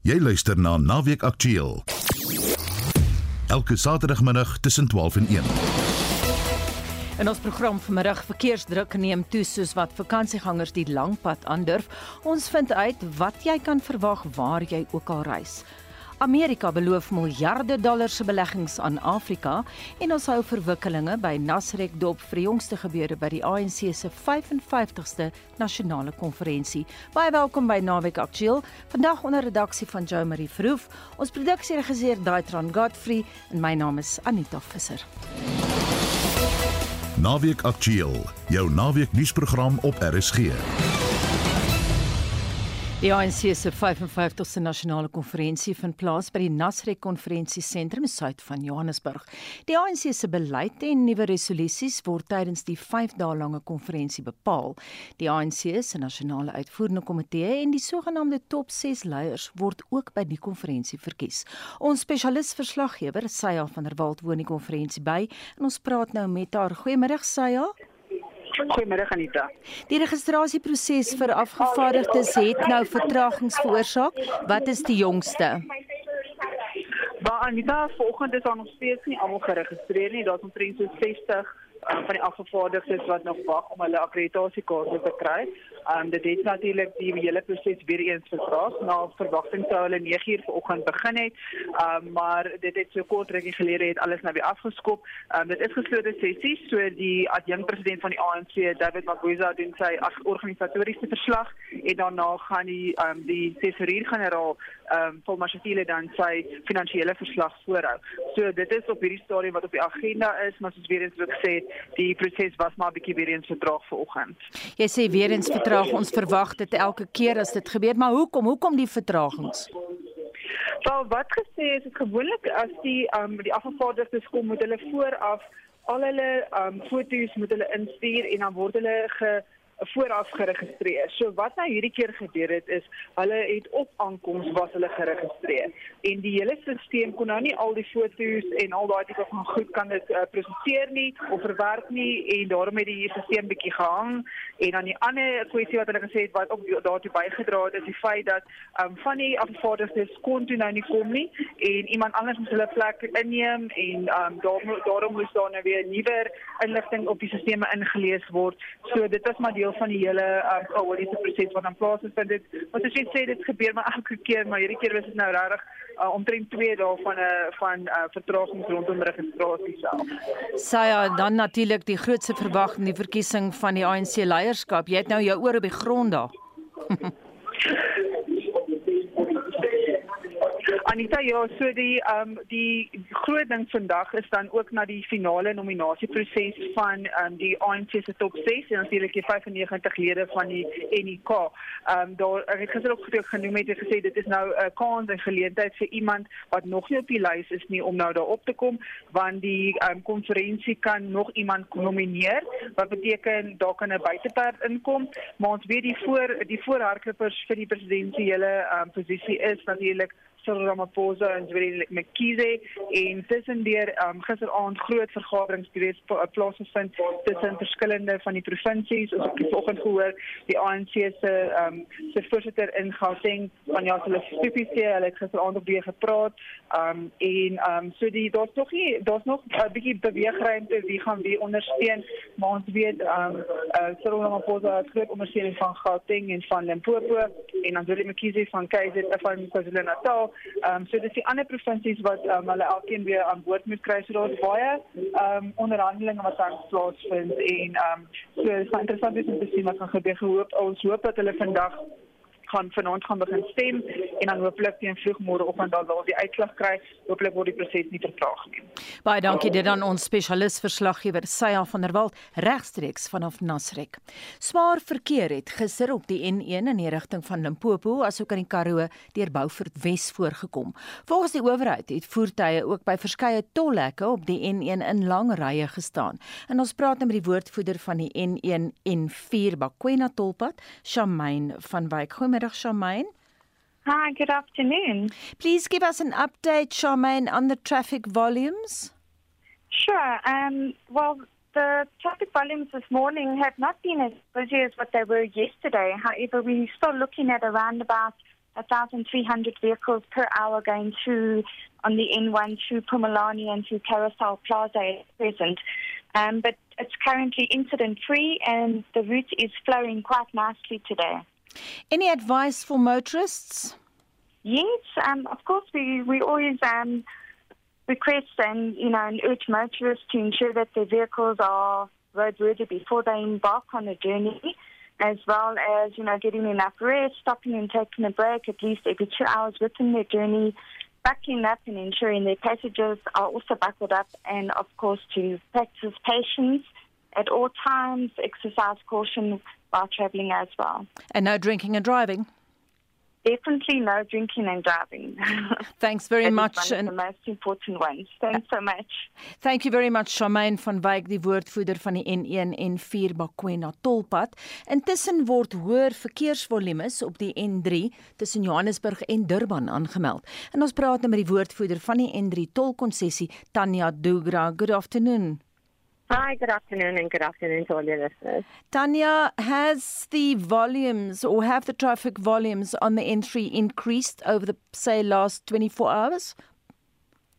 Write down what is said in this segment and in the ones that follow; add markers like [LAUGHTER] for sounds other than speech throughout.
Jy luister na Naweek Aktueel. Elke Saterdagmiddag tussen 12 en 1. In ons program vanmiddag verkeersdruk neem toe soos wat vakansiegangers die lang pad aandurf. Ons vind uit wat jy kan verwag waar jy ook al reis. Amerika beloof miljarde dollars se beleggings aan Afrika en ons hou verwikkelinge by Nasrek dop vir die jongste gebeure by die ANC se 55ste nasionale konferensie. Baie welkom by Naweek Aktueel. Vandag onder redaksie van Jo Marie Verhoef, ons produksieregisseur Daitron Godfrey en my naam is Anita Visser. Naweek Aktueel, jou naweek nuusprogram op RSG. Die ANC se 55ste nasionale konferensie vind plaas by die Nasrek konferensiesentrum suid van Johannesburg. Die ANC se beleid en nuwe resolusies word tydens die 5 dae lange konferensie bepaal. Die ANC se nasionale uitvoerende komitee en die sogenaamde top 6 leiers word ook by die konferensie verkies. Ons spesialis verslaggewer, Sya van der Walt, woon die konferensie by en ons praat nou met haar. Goeiemôre, Sya. Goeiemôre Anita. Die registrasieproses vir afgevaardigdes het nou vertragings veroorsaak. Wat is die jongste? Maar Anita, vanoggend is daar nog steeds nie almal geregistreer nie. Daar's omtrent so 60 um, van die afgevaardigdes wat nog wag om hulle akkreditasiekaarte te kry. Um dit het natuurlik die hele proses weer eens vertraag. Na verwagting sou hulle 9uur vanoggend begin het. Um maar dit het so kort rukkie gelede het alles nou weer afgeskop. Um dit is geslote sessies, so die adjunkpresident van die ANC, David Mabuza doen sy organisatoriese verslag en daarna gaan die um die tesourier-generaal um Paul Mashafile dan sy finansiële verslag voorhou. So dit is op hierdie stadium wat op die agenda is, maar soos weer eens gesê, die proses was maar 'n bietjie weer eens vertraag vanoggend. Jy sê weer eens vertraag, ons verwag dit elke keer as dit gebeur, maar hoekom? Hoekom die vertragings? Wel, wat gesê is dit gewoonlik as die um die afgevaardigdes kom met hulle vooraf al hulle um foto's moet hulle instuur en dan word hulle ge vooraf geregistreer. So wat nou hierdie keer gebeur het is hulle het op aankoms was hulle geregistreer en die hele stelsel kon nou nie al die foto's en al daai tipe van goed kan dit uh, prosesseer nie of verwerk nie en daarom het die stelsel bietjie gehang en dan die ander kwessie wat hulle gesê het wat ook daartoe bygedra het is die feit dat um, van die afvaardigdes kon toe nou nie kom nie en iemand anders moes hulle plek inneem en um, daarom daarom moes daar nou weer nuwer inligting op die stelsels ingelees word. So dit was maar deel deel van die hele um, gehoorlike proses wat aan plaas vind dit wat as jy sê dit gebeur maar elke keer maar hierdie keer was dit nou regtig uh, omtrent 2 dae van 'n uh, van uh, vertragings rondom registrasie self. Saya dan natuurlik die grootste verwagting die verkiesing van die ANC leierskap. Jy het nou jou oor op die grond daar. [LAUGHS] [LAUGHS] Anita ja, so die ehm um, die groot ding vandag is dan ook na die finale nominasieproses van ehm um, die ANC se top 6 en natuurlik die 95 lede van die NEK. Ehm um, daar ek het gister ook genoem het en gesê dit is nou 'n uh, kans en geleentheid vir iemand wat nog nie op die lys is nie om nou daar op te kom want die ehm um, konferensie kan nog iemand nomineer wat beteken daar kan 'n buiteperd inkom, maar ons weet die voor die voorhardloopers vir die presidentsiële ehm um, posisie is natuurlik Cyril Ramaphosa en Zweli Mkhize en tussendeur um, gisteraand groot vergaderings gewees plaasgevind tussen verskillende van die provinsies. Ons het vanoggend gehoor die ANC se um, se voorsitter in Gauteng van ja hulle stupiese hulle het gisteraand op weer gepraat. Um, en um, so die daar's nog nie daar's nog 'n uh, bietjie beweegruimte wie gaan wie ondersteun. Maar ons weet um, uh, Cyril Ramaphosa het groot ondersteuning van Gauteng en van Limpopo. En dan Zweli Mkhize van KwaZulu van KwaZulu-Natal Ehm um, so dis die ander provinsies wat um, hulle elkeen weer aan boord moet kry. So daar's baie ehm um, onderhandelinge wat tans plaasvind en ehm um, so is interessant om te sien wat gaan gebeur. Gehoop ons hoop dat hulle vandag gaan vanaand gaan begin stem en dan hopelik teen vroegmôre oggend dan wel die uitslag kry. Hopelik word die proses nie vertraag nie. Baie dankie dit aan ons spesialis verslaggewer Sya van der Walt regstreeks vanaf Nasrek. Swaar verkeer het gister op die N1 in die rigting van Limpopo asook aan die Karoo deur Beaufort Wes voorgekom. Volgens die owerheid het voertuie ook by verskeie tolhekke op die N1 in lang rye gestaan. En ons praat nou met die woordvoerder van die N1 en 4 Bakwena tolpad, Shamaine van Wyk. Goeiemôre Goedemiddag, Charmaine. Hi, good afternoon. Please give us an update, Charmaine, on the traffic volumes. Sure. Um, well, the traffic volumes this morning have not been as busy as what they were yesterday. However, we're still looking at around about 1,300 vehicles per hour going through on the N1 through Pumalani and through Carousel Plaza at present. Um, but it's currently incident free and the route is flowing quite nicely today. Any advice for motorists? Yes, um, of course, we, we always um, request and, you know, and urge motorists to ensure that their vehicles are roadworthy before they embark on a journey, as well as, you know, getting enough rest, stopping and taking a break at least every two hours within their journey, buckling up and ensuring their passengers are also buckled up, and, of course, to practice patience at all times, exercise caution while traveling as well. And no drinking and driving? Definitely no drinking and driving. [LAUGHS] Thanks very That is much. One of And the most important ones. Thanks so much. thank you very much Shamaine van Wyk, die woordvoerder van die N1 en 4 Bakwena tolpad. Intussen word hoër verkeersvolumes op die N3 tussen Johannesburg en Durban aangemeld. En ons praat nou met die woordvoerder van die N3 tolkonssessie, Tanya Dugra. Good afternoon. Hi, good afternoon, and good afternoon to all your listeners. Tanya, has the volumes or have the traffic volumes on the N3 increased over the say last 24 hours?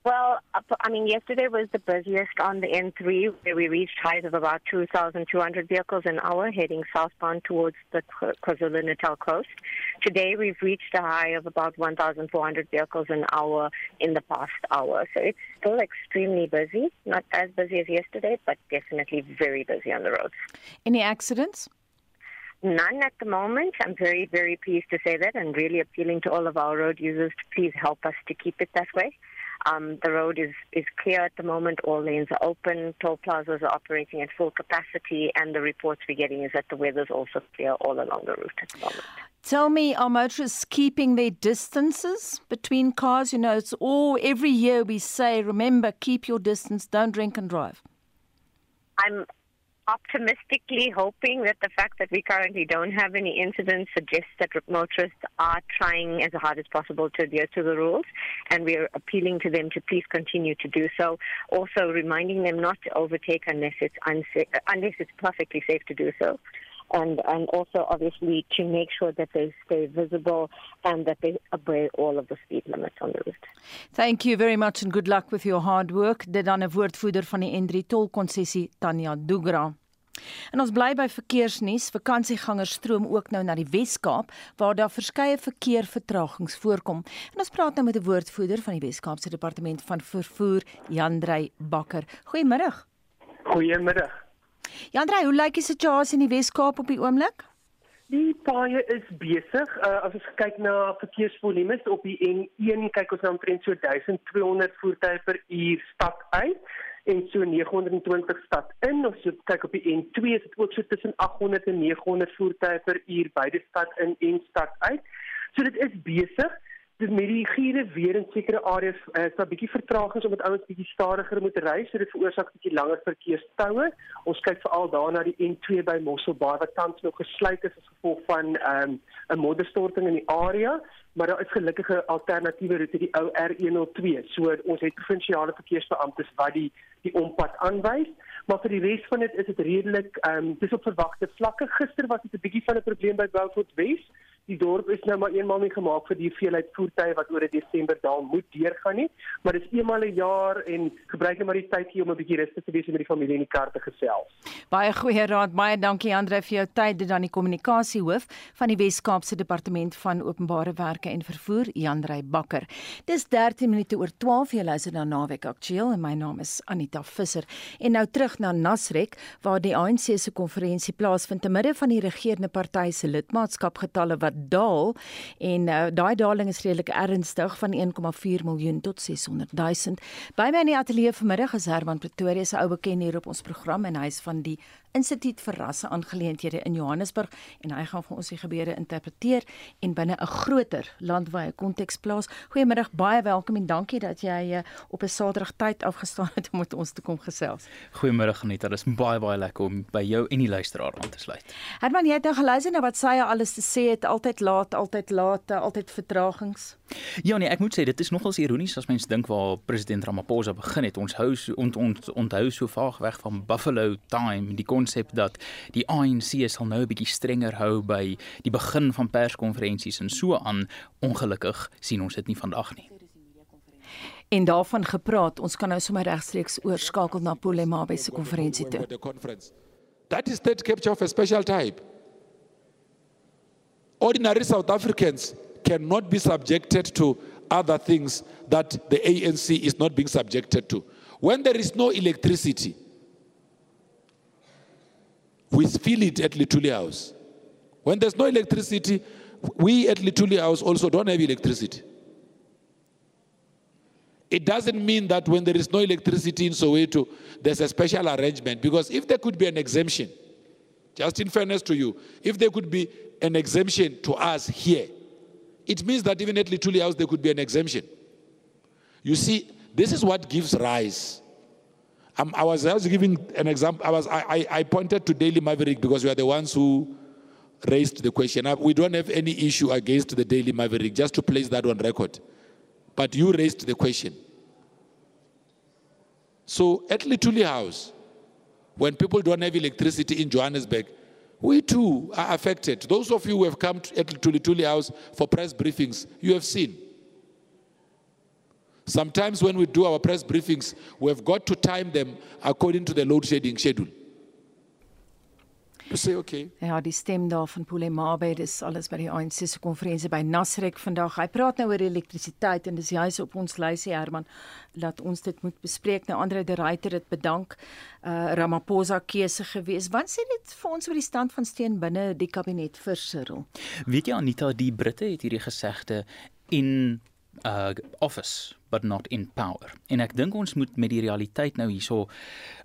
Well, I mean, yesterday was the busiest on the N3, where we reached highs of about 2,200 vehicles an hour heading southbound towards the K- KwaZulu-Natal coast. Today, we've reached a high of about 1,400 vehicles an hour in the past hour. So it's still extremely busy, not as busy as yesterday, but definitely very busy on the roads. Any accidents? None at the moment. I'm very, very pleased to say that and really appealing to all of our road users to please help us to keep it that way. Um, the road is, is clear at the moment. All lanes are open. Toll plazas are operating at full capacity. And the reports we're getting is that the weather's also clear all along the route at the moment. Tell me, are motorists keeping their distances between cars? You know, it's all every year we say, remember, keep your distance, don't drink and drive. I'm optimistically hoping that the fact that we currently don't have any incidents suggests that motorists are trying as hard as possible to adhere to the rules, and we are appealing to them to please continue to do so. Also, reminding them not to overtake unless it's unsafe, unless it's perfectly safe to do so. And, and also, obviously, to make sure that they stay visible and that they obey all of the speed limits on the route. Thank you very much and good luck with your hard work. Dit dan 'n woordvoerder van die N3 tolkonssessie, Tanya Dugra. En ons bly by verkeersnuus. Vakansiegangers stroom ook nou na die Wes-Kaap waar daar verskeie verkeervertragings voorkom. En ons praat nou met 'n woordvoerder van die Wes-Kaapse Departement van Vervoer, Jandrey Bakker. Goeiemôre. Goeiemiddag. Jandrey, hoe lyk die situasie in die Wes-Kaap op die oomblik? Die paaie is besig. Uh, as ons kyk na verkeersvolumes op die N1, kyk ons na omtrent so 1200 voertuie per uur stad uit en so 920 stad in. Of so kyk op die N2 is dit ook so tussen 800 en 900 voertuie per uur beide stad in en stad uit. So dit is besig. Met die giere weer in sekere areas uh, is daar bietjie vertragings omdat ouens bietjie stadiger moet ry, so dit veroorsaak bietjie langer verkeerstoue. Ons kyk veral daar na die N2 by Mosselbaai wat tans nog gesluit is as gevolg van ehm, 'n um, modderstorting in die area, maar daar is gelukkig 'n alternatiewe roete, die ou R102. So ons het provinsiale verkeersbeamptes wat die die ompad aanwys, maar vir die res van dit is dit redelik ehm um, dis op verwagte vlakke. Gister was dit 'n bietjie van 'n probleem by Beaufort Wes. Die dorp is nou maar eenmal nie gemaak vir die hoeveelheid voertuie wat oor 'n Desember daar moet deurgaan nie, maar dis eenmal 'n jaar en gebruik net maar die tyd hier om 'n bietjie rustig te wees en met die familie in die kar te gesels. Baie goeie raad. Baie dankie Andre vir jou tyd. Dit dan die kommunikasiehoof van die Wes-Kaapse Departement van Openbare Werke en Vervoer, Jandrey Bakker. Dis 13 minute oor 12 jy luister na Naweek Aktueel en my naam is Anita Visser. En nou terug na Nasrek waar die ANC se konferensie plaasvind te midde van die regerende party se lidmaatskapgetalle wat daal en uh, daai daling is redelik ernstig van 1,4 miljoen tot 600 000. By my in die ateljee vanmiddag is Herman Pretoria se ou bekend hier op ons program en hy is van die Instituut vir Rasse Aangeleenthede in Johannesburg en hy gaan vir ons die gebeure interpreteer en binne 'n groter landwyse konteks plaas. Goeiemiddag, baie welkom en dankie dat jy uh, op 'n Saterdag tyd afgestaan het om met ons te kom gesels. Goeiemôre Anita, dit is baie baie lekker om by jou en die luisteraar aan te sluit. Herman, jy het nou geluister na wat sy alles te sê het, altyd laat, altyd laat, altyd vertragings. Ja nee, ek moet sê dit is nogals ironies as mens dink waar president Ramaphosa begin het. Ons hou so ont, ont, onthou so vaag weg van Buffalo Time, die konsep dat die ANC sal nou 'n bietjie strenger hou by die begin van perskonferensies en so aan. Ongelukkig sien ons dit nie vandag nie. En daarvan gepraat, ons kan nou sommer regstreeks oorskakel na Polemabe se konferensie toe. That is state capture of a special type. Ordinary South Africans cannot be subjected to other things that the ANC is not being subjected to. When there is no electricity, we feel it at Lituli House. When there's no electricity, we at Lituli House also don't have electricity. It doesn't mean that when there is no electricity in Soweto, there's a special arrangement. Because if there could be an exemption, just in fairness to you, if there could be an exemption to us here, it means that even at Lituli House there could be an exemption. You see, this is what gives rise. Um, I, was, I was giving an example. I, was, I, I pointed to Daily Maverick because we are the ones who raised the question. Uh, we don't have any issue against the Daily Maverick, just to place that on record. But you raised the question. So at Lituli House, when people don't have electricity in Johannesburg, we too are affected. Those of you who have come to, to Lituli House for press briefings, you have seen. Sometimes when we do our press briefings, we have got to time them according to the load shedding schedule. Say okay. Ja, die stem daar van Polemabe, dis alles by die ANC se konferensie by Nasrek vandag. Hy praat nou oor elektrisiteit en dis juis op ons lysie Herman dat ons dit moet bespreek. Nou Andre de Ruyter het bedank uh Ramaphosa keuse gewees. Wat sê dit vir ons oor die stand van steen binne die kabinet vir Cyril? Weet jy Anita, die Britte het hierdie gesegde in uh office but not in power. En ek dink ons moet met die realiteit nou hierso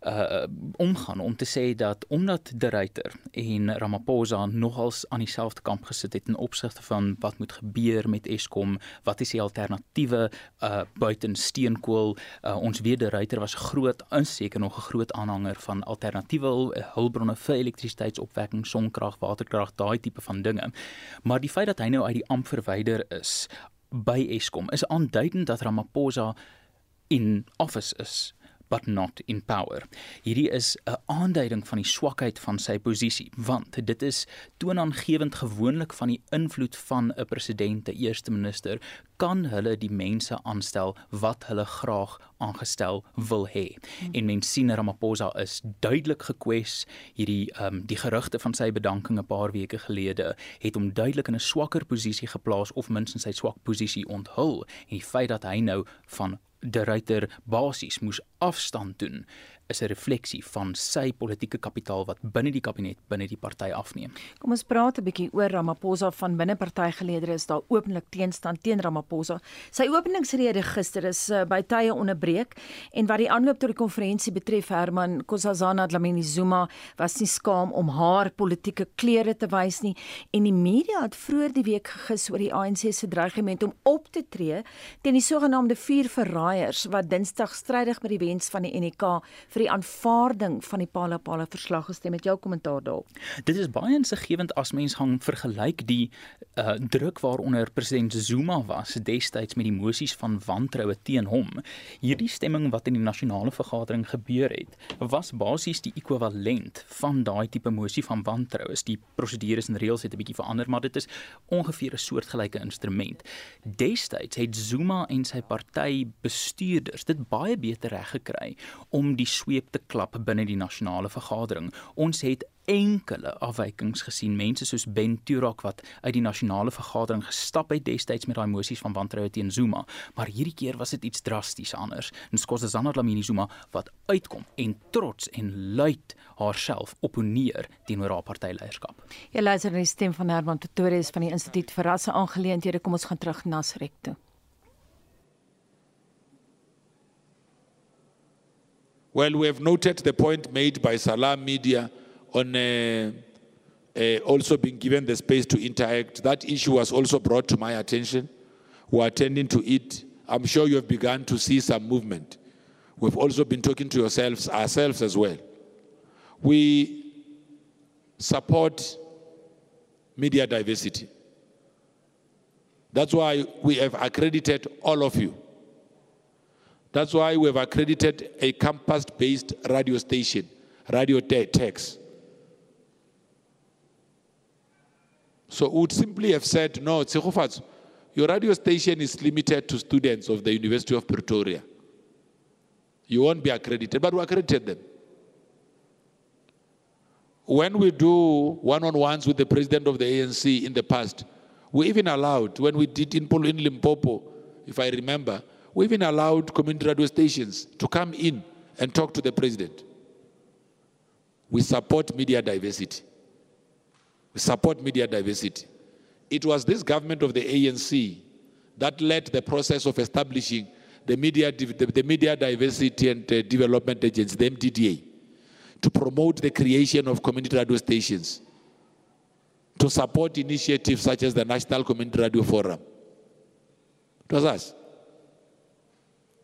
uh omgaan om te sê dat omdat De Ruyter en Ramaphosa nogals aan dieselfde kamp gesit het in opsigte van wat moet gebeur met Eskom, wat is die alternatiewe uh buiten steenkool? Uh, ons weet De Ruyter was groot inseker nog 'n groot aanhanger van alternatiewe hulpbronne vir elektrisiteitsopwekking, sonkrag, waterkrag, daai tipe van dinge. Maar die feit dat hy nou uit die amp verwyder is by Eskom is aanduidend dat Ramaphosa in office is but not in power. Hierdie is 'n aanduiding van die swakheid van sy posisie, want dit is toonaangewend gewoonlik van die invloed van 'n president, 'n eerste minister, kan hulle die mense aanstel wat hulle graag aangestel wil hê. En mens sien Ramaphosa is duidelik gekwes. Hierdie ehm um, die gerugte van sy bedanking 'n paar weke gelede het hom duidelik in 'n swakker posisie geplaas of minstens sy swak posisie onthul. En die feit dat hy nou van De Ruyter basies moes afstand doen is 'n refleksie van sy politieke kapitaal wat binne die kabinet binne die party afneem. Kom ons praat 'n bietjie oor Ramaphosa van binne partygelede is daar openlik teenstand teen Ramaphosa. Sy openingsrede gister is uh, by tye onderbreek en wat die aanloop tot die konferensie betref Herman Kossazana Dlamini Zuma was nie skaam om haar politieke kleure te wys nie en die media het vroeër die week gegis oor die ANC se dreigement om op te tree teen die sogenaamde vier verraaiers wat Dinsdag strydig met die wens van die NK vir die aanvaarding van die Palapala verslag gestem met jou kommentaar daarop. Dit is baie insiggewend as mens gaan vergelyk die uh, druk waaronder president Zuma was destyds met die mosies van wantroue teen hom. Hierdie stemming wat in die nasionale vergadering gebeur het, was basies die ekwivalent van daai tipe mosie van wantroue. Die prosedures en reëls het 'n bietjie verander, maar dit is ongeveer 'n soortgelyke instrument. Destyds het Zuma en sy party bestuurders dit baie beter reg gekry om die sweep te klap binne die nasionale vergadering. Ons het enkele afwykings gesien, mense soos Ben Turak wat uit die nasionale vergadering gestap het destyds met daai mosies van wantroue teen Zuma, maar hierdie keer was dit iets drasties anders. En Skoszana Dlamini Zuma wat uitkom en trots en luid haarself opponeer teenoor haar partyleierskap. Jy luister na die stem van Herman Pretorius van die Instituut vir Rasse Aangeleenthede. Kom ons gaan terug na Nasrek toe. Well, we have noted the point made by Salam Media on uh, uh, also being given the space to interact. That issue was also brought to my attention. We're attending to it. I'm sure you have begun to see some movement. We've also been talking to yourselves, ourselves as well. We support media diversity. That's why we have accredited all of you. That's why we have accredited a campus based radio station, Radio Tex. So we would simply have said, no, Tsegofatso, your radio station is limited to students of the University of Pretoria. You won't be accredited, but we accredited them. When we do one on ones with the president of the ANC in the past, we even allowed, when we did in, in Limpopo, if I remember, we even allowed community radio stations to come in and talk to the president. We support media diversity. We support media diversity. It was this government of the ANC that led the process of establishing the media, the, media diversity and uh, development agency, the MDDA, to promote the creation of community radio stations, to support initiatives such as the National Community Radio Forum. It was us.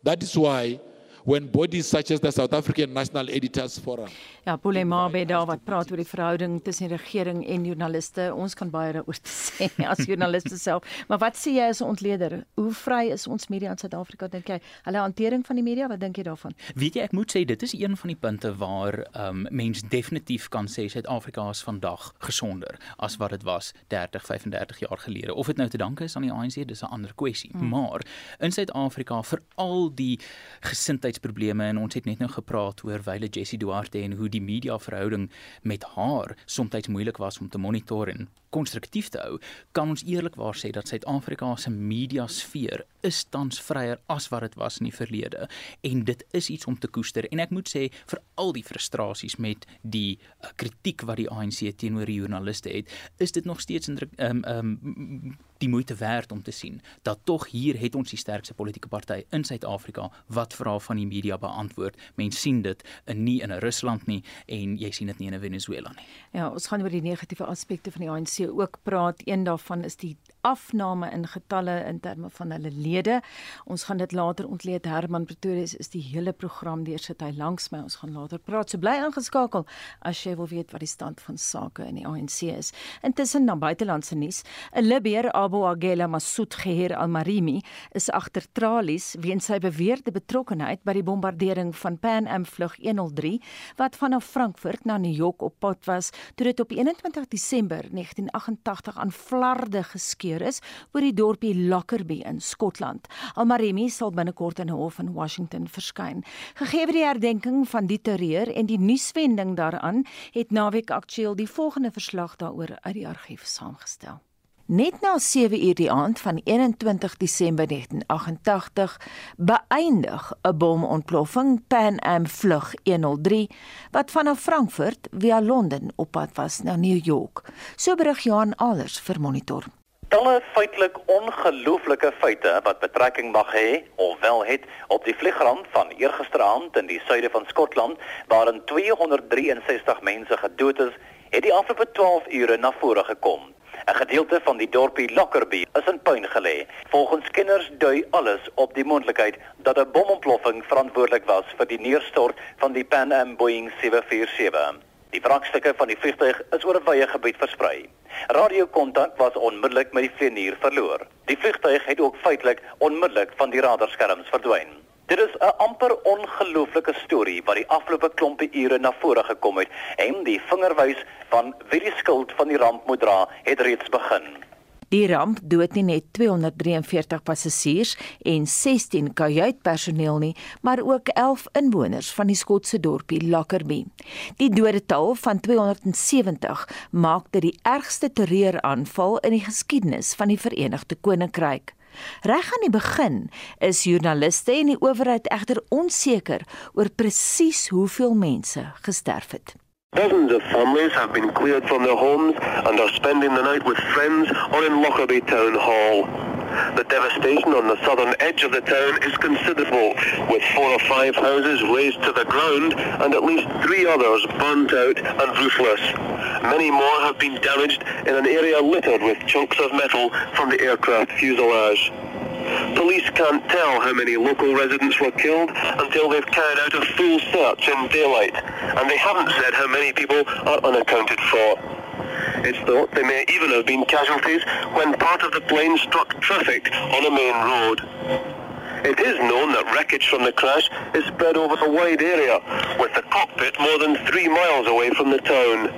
That is why when bodies such as the South African National Editors Forum. Ja, Polemabe daar wat praat oor die verhouding tussen die regering en joernaliste. Ons kan baie daaroor sê [LAUGHS] as joernaliste self. Maar wat sê jy as 'n ontleder? Hoe vry is ons media in Suid-Afrika dink jy? Hulle hantering van die media, wat dink jy daarvan? Weet jy, ek moet sê dit is een van die punte waar ehm um, mens definitief kan sê Suid-Afrika is vandag gesonder as wat dit was 30, 35 jaar gelede. Of dit nou te danke is aan die ANC, dis 'n ander kwessie. Hmm. Maar in Suid-Afrika vir al die gesindheid gesondheidsprobleme en ons het net nou gepraat oor wyle Jessie Duarte en hoe die media verhouding met haar soms moeilik was om te monitor en konstruktief te hou, kan ons eerlikwaar sê dat Suid-Afrika se media sfeer is tans vryer as wat dit was in die verlede en dit is iets om te koester en ek moet sê vir al die frustrasies met die uh, kritiek wat die ANC teenoor die joernaliste het, is dit nog steeds 'n ehm ehm die moeite werd om te sien dat tog hier het ons die sterkste politieke party in Suid-Afrika wat vrae van die media beantwoord. Mense sien dit in nie in 'n Rusland nie en jy sien dit nie in 'n Venezuela nie. Ja, ons gaan oor die negatiewe aspekte van die ANC ook praat. Een daarvan is die afname in getalle in terme van hulle lede. Ons gaan dit later ontleed. Herman Pretorius is die hele program deur sit hy langs my. Ons gaan later praat. So bly ingeskakel as jy wil weet wat die stand van sake in die ANC is. Intussen na buitelandse nuus. 'n Libyer Abu Agela Masoud Geher Al-Marimi is agter tralies weens sy beweerde betrokkeheid by die bombardering van Pan Am vlug 103 wat vanaf Frankfurt na New York op pad was toe dit op 21 Desember 1988 aan flarde geskeur is oor die dorpie Lockerbie in Skotland. Al-Marimi sal binnekort in 'n hof in Washington verskyn. Gegee die herdenking van die terreur en die nuuswending daaraan, het Naweek Aktueel die volgende verslag daaroor uit die argief saamgestel. Net na 7 uur die aand van 21 Desember 1988 beëindig 'n bomontploffing Pan Am vlug 103 wat vanaf Frankfurt via Londen op pad was na New York. So berig Johan Allers vir Monitor. Talle feitelik ongelooflike feite wat betrekking mag hê of wel het op die vliegramp van eergisteraand in die suide van Skotland waarin 263 mense gedood is, het die afgelope 12 ure na vore gekom. 'n Gedeelte van die dorpie Lockerbie is in puin gelê. Volgens kenners dui alles op die moontlikheid dat 'n bomontploffing verantwoordelik was vir die neerstort van die Pan Am Boeing 747. Die wrakstukke van die vliegtuig is oor 'n wye gebied versprei. Radiokontak was onmiddellik met die vlieënier verloor. Die vliegtuig het ook feitelik onmiddellik van die radarskerms verdwyn. Dit is 'n amper ongelooflike storie wat die afgelope klompe ure na vore gekom het en die vingerwys van wie die skuld van die ramp moet dra, het reeds begin. Die ramp dood nie net 243 passasiers en 16 kajuitpersoneel nie, maar ook 11 inwoners van die Skotse dorpie Lockerbie. Die dodetal van 270 maak dit die ergste terreuraanval in die geskiedenis van die Verenigde Koninkryk. Reg aan die begin is joernaliste en die owerheid egter onseker oor presies hoeveel mense gesterf het. Dozens of families have been cleared from their homes and are spending the night with friends or in Lockerbie Town Hall. The devastation on the southern edge of the town is considerable, with four or five houses razed to the ground and at least three others burnt out and roofless. Many more have been damaged in an area littered with chunks of metal from the aircraft fuselage. Police can't tell how many local residents were killed until they've carried out a full search in daylight, and they haven't said how many people are unaccounted for. It's thought they may even have been casualties when part of the plane struck traffic on a main road. It is known that wreckage from the crash is spread over a wide area, with the cockpit more than three miles away from the town.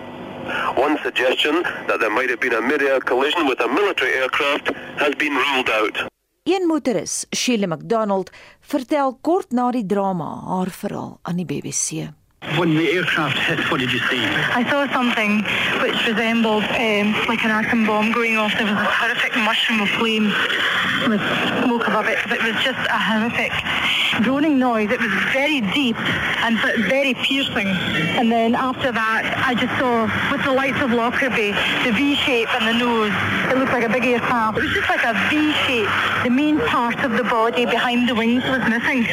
One suggestion that there might have been a mid-air collision with a military aircraft has been ruled out. Een motoris, Sheila McDonald, vertel kort na die drama haar verhaal aan die BBC. When the aircraft hit, what did you see? I saw something which resembled um, like an atom bomb going off. There was a horrific mushroom of flame with smoke above it. It was just a horrific droning noise. It was very deep and very piercing. And then after that, I just saw with the lights of Lockerbie, the V shape and the nose. It looked like a big aircraft. It was just like a V shape. The main part of the body behind the wings was missing.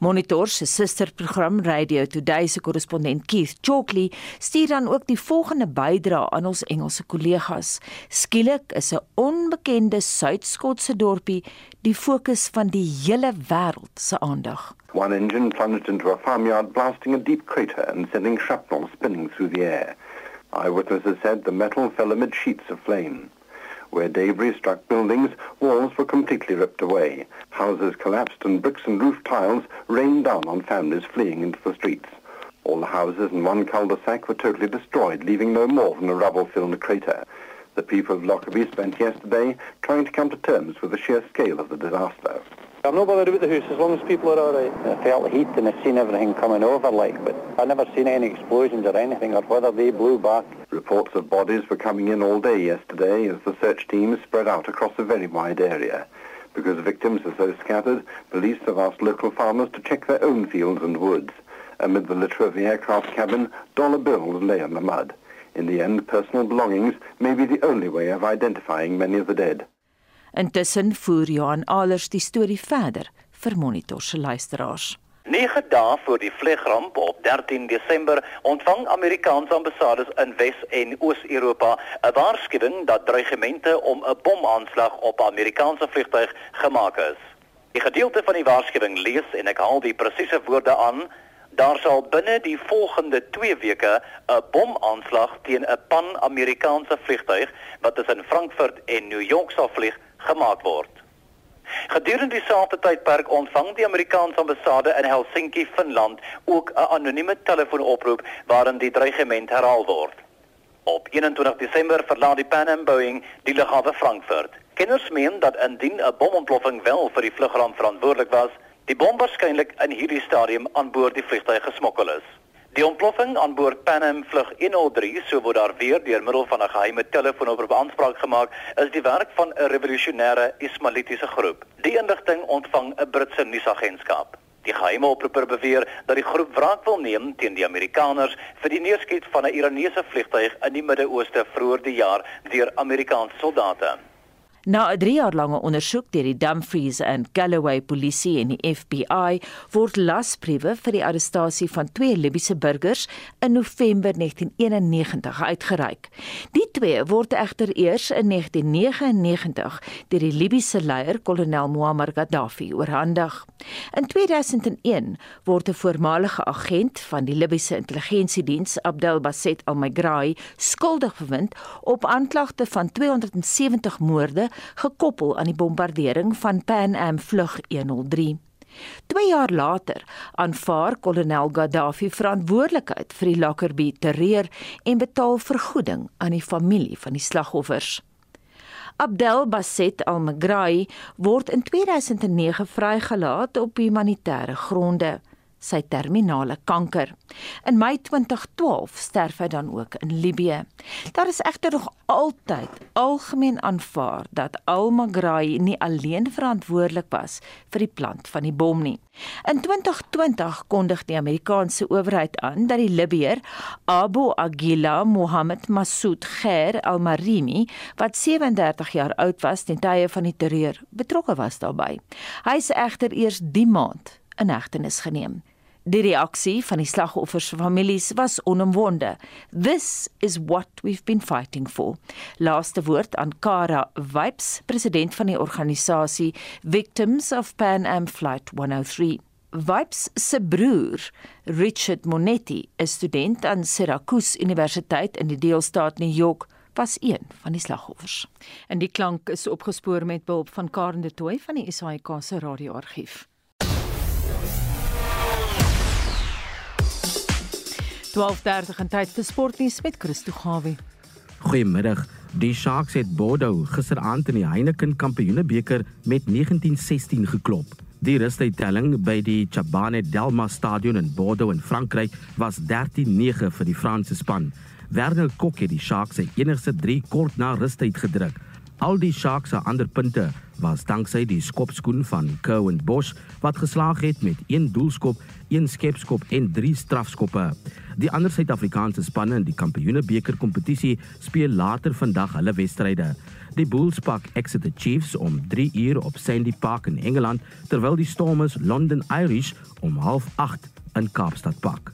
Monitor se susterprogram Radio Today se korrespondent Keith Chalkley stuur dan ook die volgende bydra aan ons Engelse kollegas. Skielik is 'n onbekende Suid-Skotse dorpie die fokus van die hele wêreld se aandag. One engine plunged into a farmyard, blasting a deep crater and sending shrapnel spinning through the air. Eyewitnesses said the metal fell amid sheets of flame. Where debris struck buildings, walls were completely ripped away. Houses collapsed and bricks and roof tiles rained down on families fleeing into the streets. All the houses in one cul-de-sac were totally destroyed, leaving no more than a rubble-filled crater. The people of Lockerbie spent yesterday trying to come to terms with the sheer scale of the disaster. I'm not bothered about the house as long as people are all right. I felt the heat and I seen everything coming over like, but I never seen any explosions or anything or whether they blew back. Reports of bodies were coming in all day yesterday as the search teams spread out across a very wide area. Because victims are so scattered, police have asked local farmers to check their own fields and woods. Amid the litter of the aircraft cabin, dollar bills lay in the mud. In the end, personal belongings may be the only way of identifying many of the dead. Intussen voer Johan Alers die storie verder vir Monitor se luisteraars. 9 dae voor die vliegramp op 13 Desember ontvang Amerikaanse ambassades in Wes- en Oos-Europa 'n waarskuwing dat dreigemente om 'n bomaanslag op Amerikaanse vliegtuig gemaak is. Die gedeelte van die waarskuwing lees en ek haal die presiese woorde aan: Daar sal binne die volgende 2 weke 'n bomaanslag teen 'n Pan-Amerikaanse vliegtuig wat tussen Frankfurt en New York sal vlieg gemaak word. Gedurende dieselfde tydperk ontvang die Amerikaanse ambassade in Helsinki, Finland, ook 'n anonieme telefoonoproep waarin die dreigement herhaal word. Op 21 Desember verlaat die Pan Am Boeing die lughawe Frankfurt. Kenners meen dat indien 'n bomontploffing wel vir die vlugramp verantwoordelik was, die bom waarskynlik in hierdie stadium aan boord die vliegtuig gesmokkel is. Die ontploffing aan boord Pan Am vlug 103, so word daar weer deur middel van 'n geheime telefoonoproep aanspraak gemaak, is die werk van 'n revolusionêre Ismailitiese groep. Die inligting ontvang 'n Britse nuusagentskap. Die geheime oproeper beweer dat die groep wraak wil neem teen die Amerikaners vir die neerskiet van 'n Iranese vliegtuig in die Midde-Ooste vroeër die jaar deur Amerikaanse soldate. Na 'n 3 jaar lange ondersoek deur die Dumfries and Galloway polisie en die FBI word lasbriewe vir die arrestasie van twee Libiese burgers in November 1991 uitgereik. Die twee word egter eers in 1999 deur die Libiese leier kolonel Muammar Gaddafi oorhandig. In 2001 word 'n voormalige agent van die Libiese intelligensiediens, Abdel Basset Al-Megrahi, skuldig bevind op aanklagte van 270 moorde gekoppel aan die bombardering van Pan Am vlug 103. 2 jaar later aanvaar kolonel Gaddafi verantwoordelikheid vir die Lockerbie terreur en betaal vergoeding aan die familie van die slagoffers. Abdel Basset Al-Megrahi word in 2009 vrygelaat op humanitêre gronde sy terminale kanker. In Mei 2012 sterf hy dan ook in Libië. Daar is egter nog altyd algemeen aanvaar dat Al-Magrai nie alleen verantwoordelik was vir die plant van die bom nie. In 2020 kondig die Amerikaanse owerheid aan dat die Libiër Abu Aguila Mohammed Massoud Khair Al-Marimi, wat 37 jaar oud was ten tye van die terreur, betrokke was daarbey. Hy is egter eers die maand in hegtenis geneem. Die reaksie van die slagoffers se families was onomwonde. This is what we've been fighting for. Laaste woord aan Kara Vibes, president van die organisasie Victims of Pan Am Flight 103. Vibes se broer, Richard Monetti, is student aan Syracuse Universiteit in die deelstaat New York, was een van die slagoffers. En die klank is opgespoor met behulp van Karen de Tooy van die SAIK se radioargief. 12:30 in tyd vir sportnuus met Christo Gawie. Goeiemiddag. Die Sharks het Bordeaux gisteraand in die Heineken Kampioenebeker met 1916 geklop. Die rustuittelling by die Chabane Delma Stadion in Bordeaux in Frankryk was 13-9 vir die Franse span. Werner Kok het die Sharks se enigste 3 kort na rustyd gedruk. Al die Sharks se ander punte was danksy die skopskoen van Cowan Bosch wat geslaag het met 1 doelskop, 1 skepskop en 3 strafskoppe. Die ander Suid-Afrikaanse spanne in die Kampioenebeker kompetisie speel later vandag hulle wedstryde. Die Bulls pak Exeter Chiefs om 3 uur op Sandy Park in Engeland, terwyl die Stormers London Irish om 08:30 in Kaapstad pak.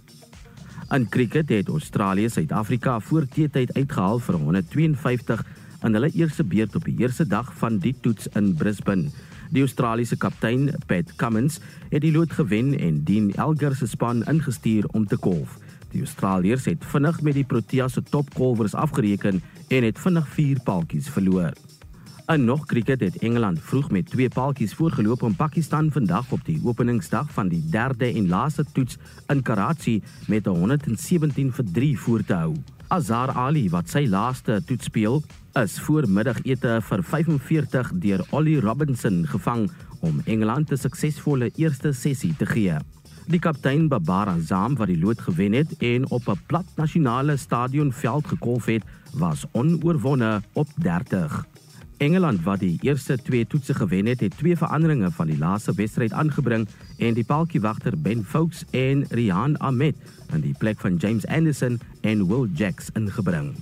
In cricket het Australië Suid-Afrika voor teetyd uitgehaal vir 152 in hulle eerste beurt op die eerste dag van die toets in Brisbane. Die Australiese kaptein, Pat Cummins, het die lood gewen en Dean Elgar se span ingestuur om te kolf. Die Australiërs het vinnig met die Proteas se topkolwers afgereken en het vinnig 4 paaltjies verloor. In nog kriket het Engeland vroeg met 2 paaltjies voorgeloop om Pakistan vandag op die openingsdag van die derde en laaste toets in Karachi met 117 vir 3 voor te hou. Azar Ali wat sy laaste toets speel, is voormiddagete vir 45 deur Ollie Robinson gevang om Engeland 'n suksesvolle eerste sessie te gee. Die kaptein Babar Azam wat die lood gewen het en op 'n plat nasionale stadion veld gekolf het, was onoorwonde op 30. Engeland wat die eerste twee toetse gewen het, het twee veranderinge van die laaste wedstryd aangebring en die paaltjiewagter Ben Foakes en Rian Ahmed in die plek van James Anderson en Will Jacks ingebring.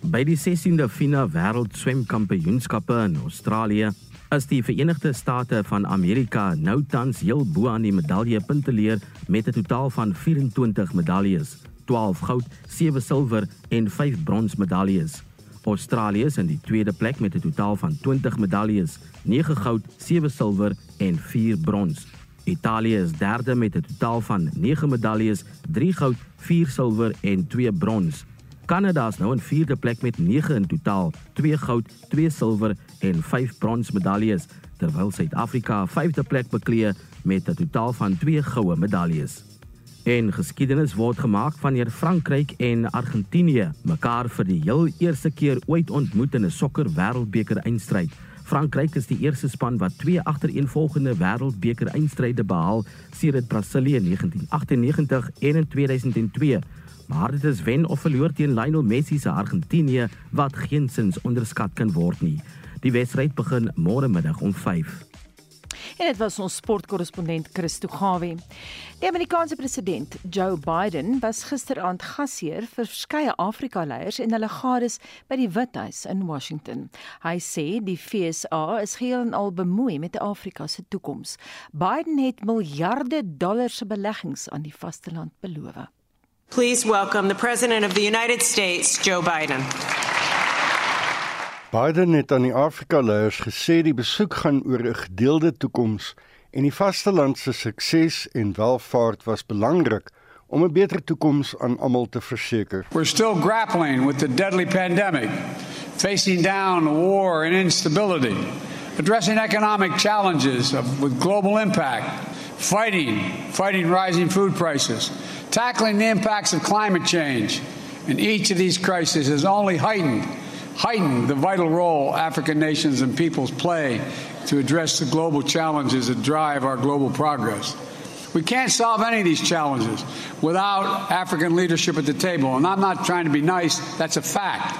By die 16de FINA Wêreld Swemkampioenskappe in Australië is die Verenigde State van Amerika nou tans heel bo aan die medaljepunteleer met 'n totaal van 24 medaljes, 12 goud, 7 silwer en 5 brons medaljes. Australië is in die tweede plek met 'n totaal van 20 medaljes, 9 goud, 7 silwer en 4 brons. Italië is derde met 'n totaal van 9 medaljes, 3 goud, 4 silwer en 2 brons. Kanada is nou in vierde plek met 9 in totaal, 2 goud, 2 silwer en 5 brons medaljes, terwyl Suid-Afrika vyfde plek beklee met 'n totaal van 2 goue medaljes. En geskiedenis word gemaak wanneer Frankryk en Argentinië mekaar vir die heel eerste keer ooit ontmoet in 'n sokker wêreldbeker eindstryd. Frankryk is die eerste span wat twee agtereenvolgende wêreldbeker eindstryde behaal sedert Brasilië 1998 en in 2002 maar dit is wen of verloor teen Lionel Messi se Argentinië wat geensins onderskat kan word nie. Die wedstryd begin môre middag om 5. En dit was ons sportkorrespondent Christo Gawie. Die Amerikaanse president Joe Biden was gisteraand gasheer vir verskeie Afrika-leiers en hulle gades by die Withuis in Washington. Hy sê die FSA is geheel en al bemoei met Afrika se toekoms. Biden het miljarde dollars se beleggings aan die vasteland beloof. Please welcome the President of the United States, Joe Biden. Biden het aan die Afrika-leiers gesê die besoek gaan oor 'n gedeelde toekoms en die vasteland se sukses en welvaart was belangrik om 'n beter toekoms aan almal te verseker. We're still grappling with the deadly pandemic, facing down war and instability, addressing economic challenges of, with global impact, fighting, fighting rising food prices tackling the impacts of climate change. And each of these crises has only heightened, heightened the vital role African nations and peoples play to address the global challenges that drive our global progress. We can't solve any of these challenges without African leadership at the table. And I'm not trying to be nice, that's a fact.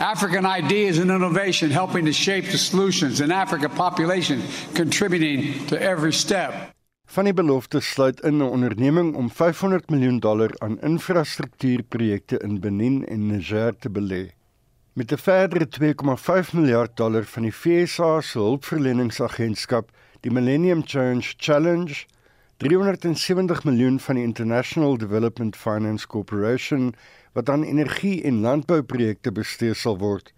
African ideas and innovation helping to shape the solutions, and African population contributing to every step. Van die belofte sluit in 'n onderneming om 500 miljoen dollar aan infrastruktuurprojekte in Benin en Niger te belê. Met 'n verdere 2,5 miljard dollar van die FSA se hulpverleningsagentskap, die Millennium Change Challenge, 370 miljoen van die International Development Finance Corporation wat aan energie- en landbouprojekte bestee sal word,